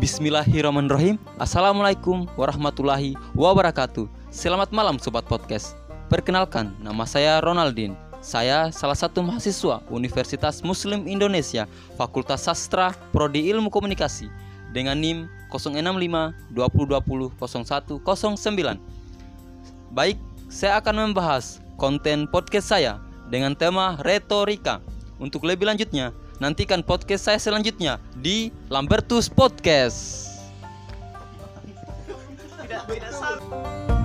Bismillahirrahmanirrahim. Assalamualaikum warahmatullahi wabarakatuh. Selamat malam Sobat Podcast. Perkenalkan, nama saya Ronaldin. Saya salah satu mahasiswa Universitas Muslim Indonesia Fakultas Sastra Prodi Ilmu Komunikasi Dengan NIM 065 2020 0109 Baik, saya akan membahas konten podcast saya dengan tema retorika. Untuk lebih lanjutnya, Nantikan podcast saya selanjutnya di Lambertus Podcast. Tidak, tidak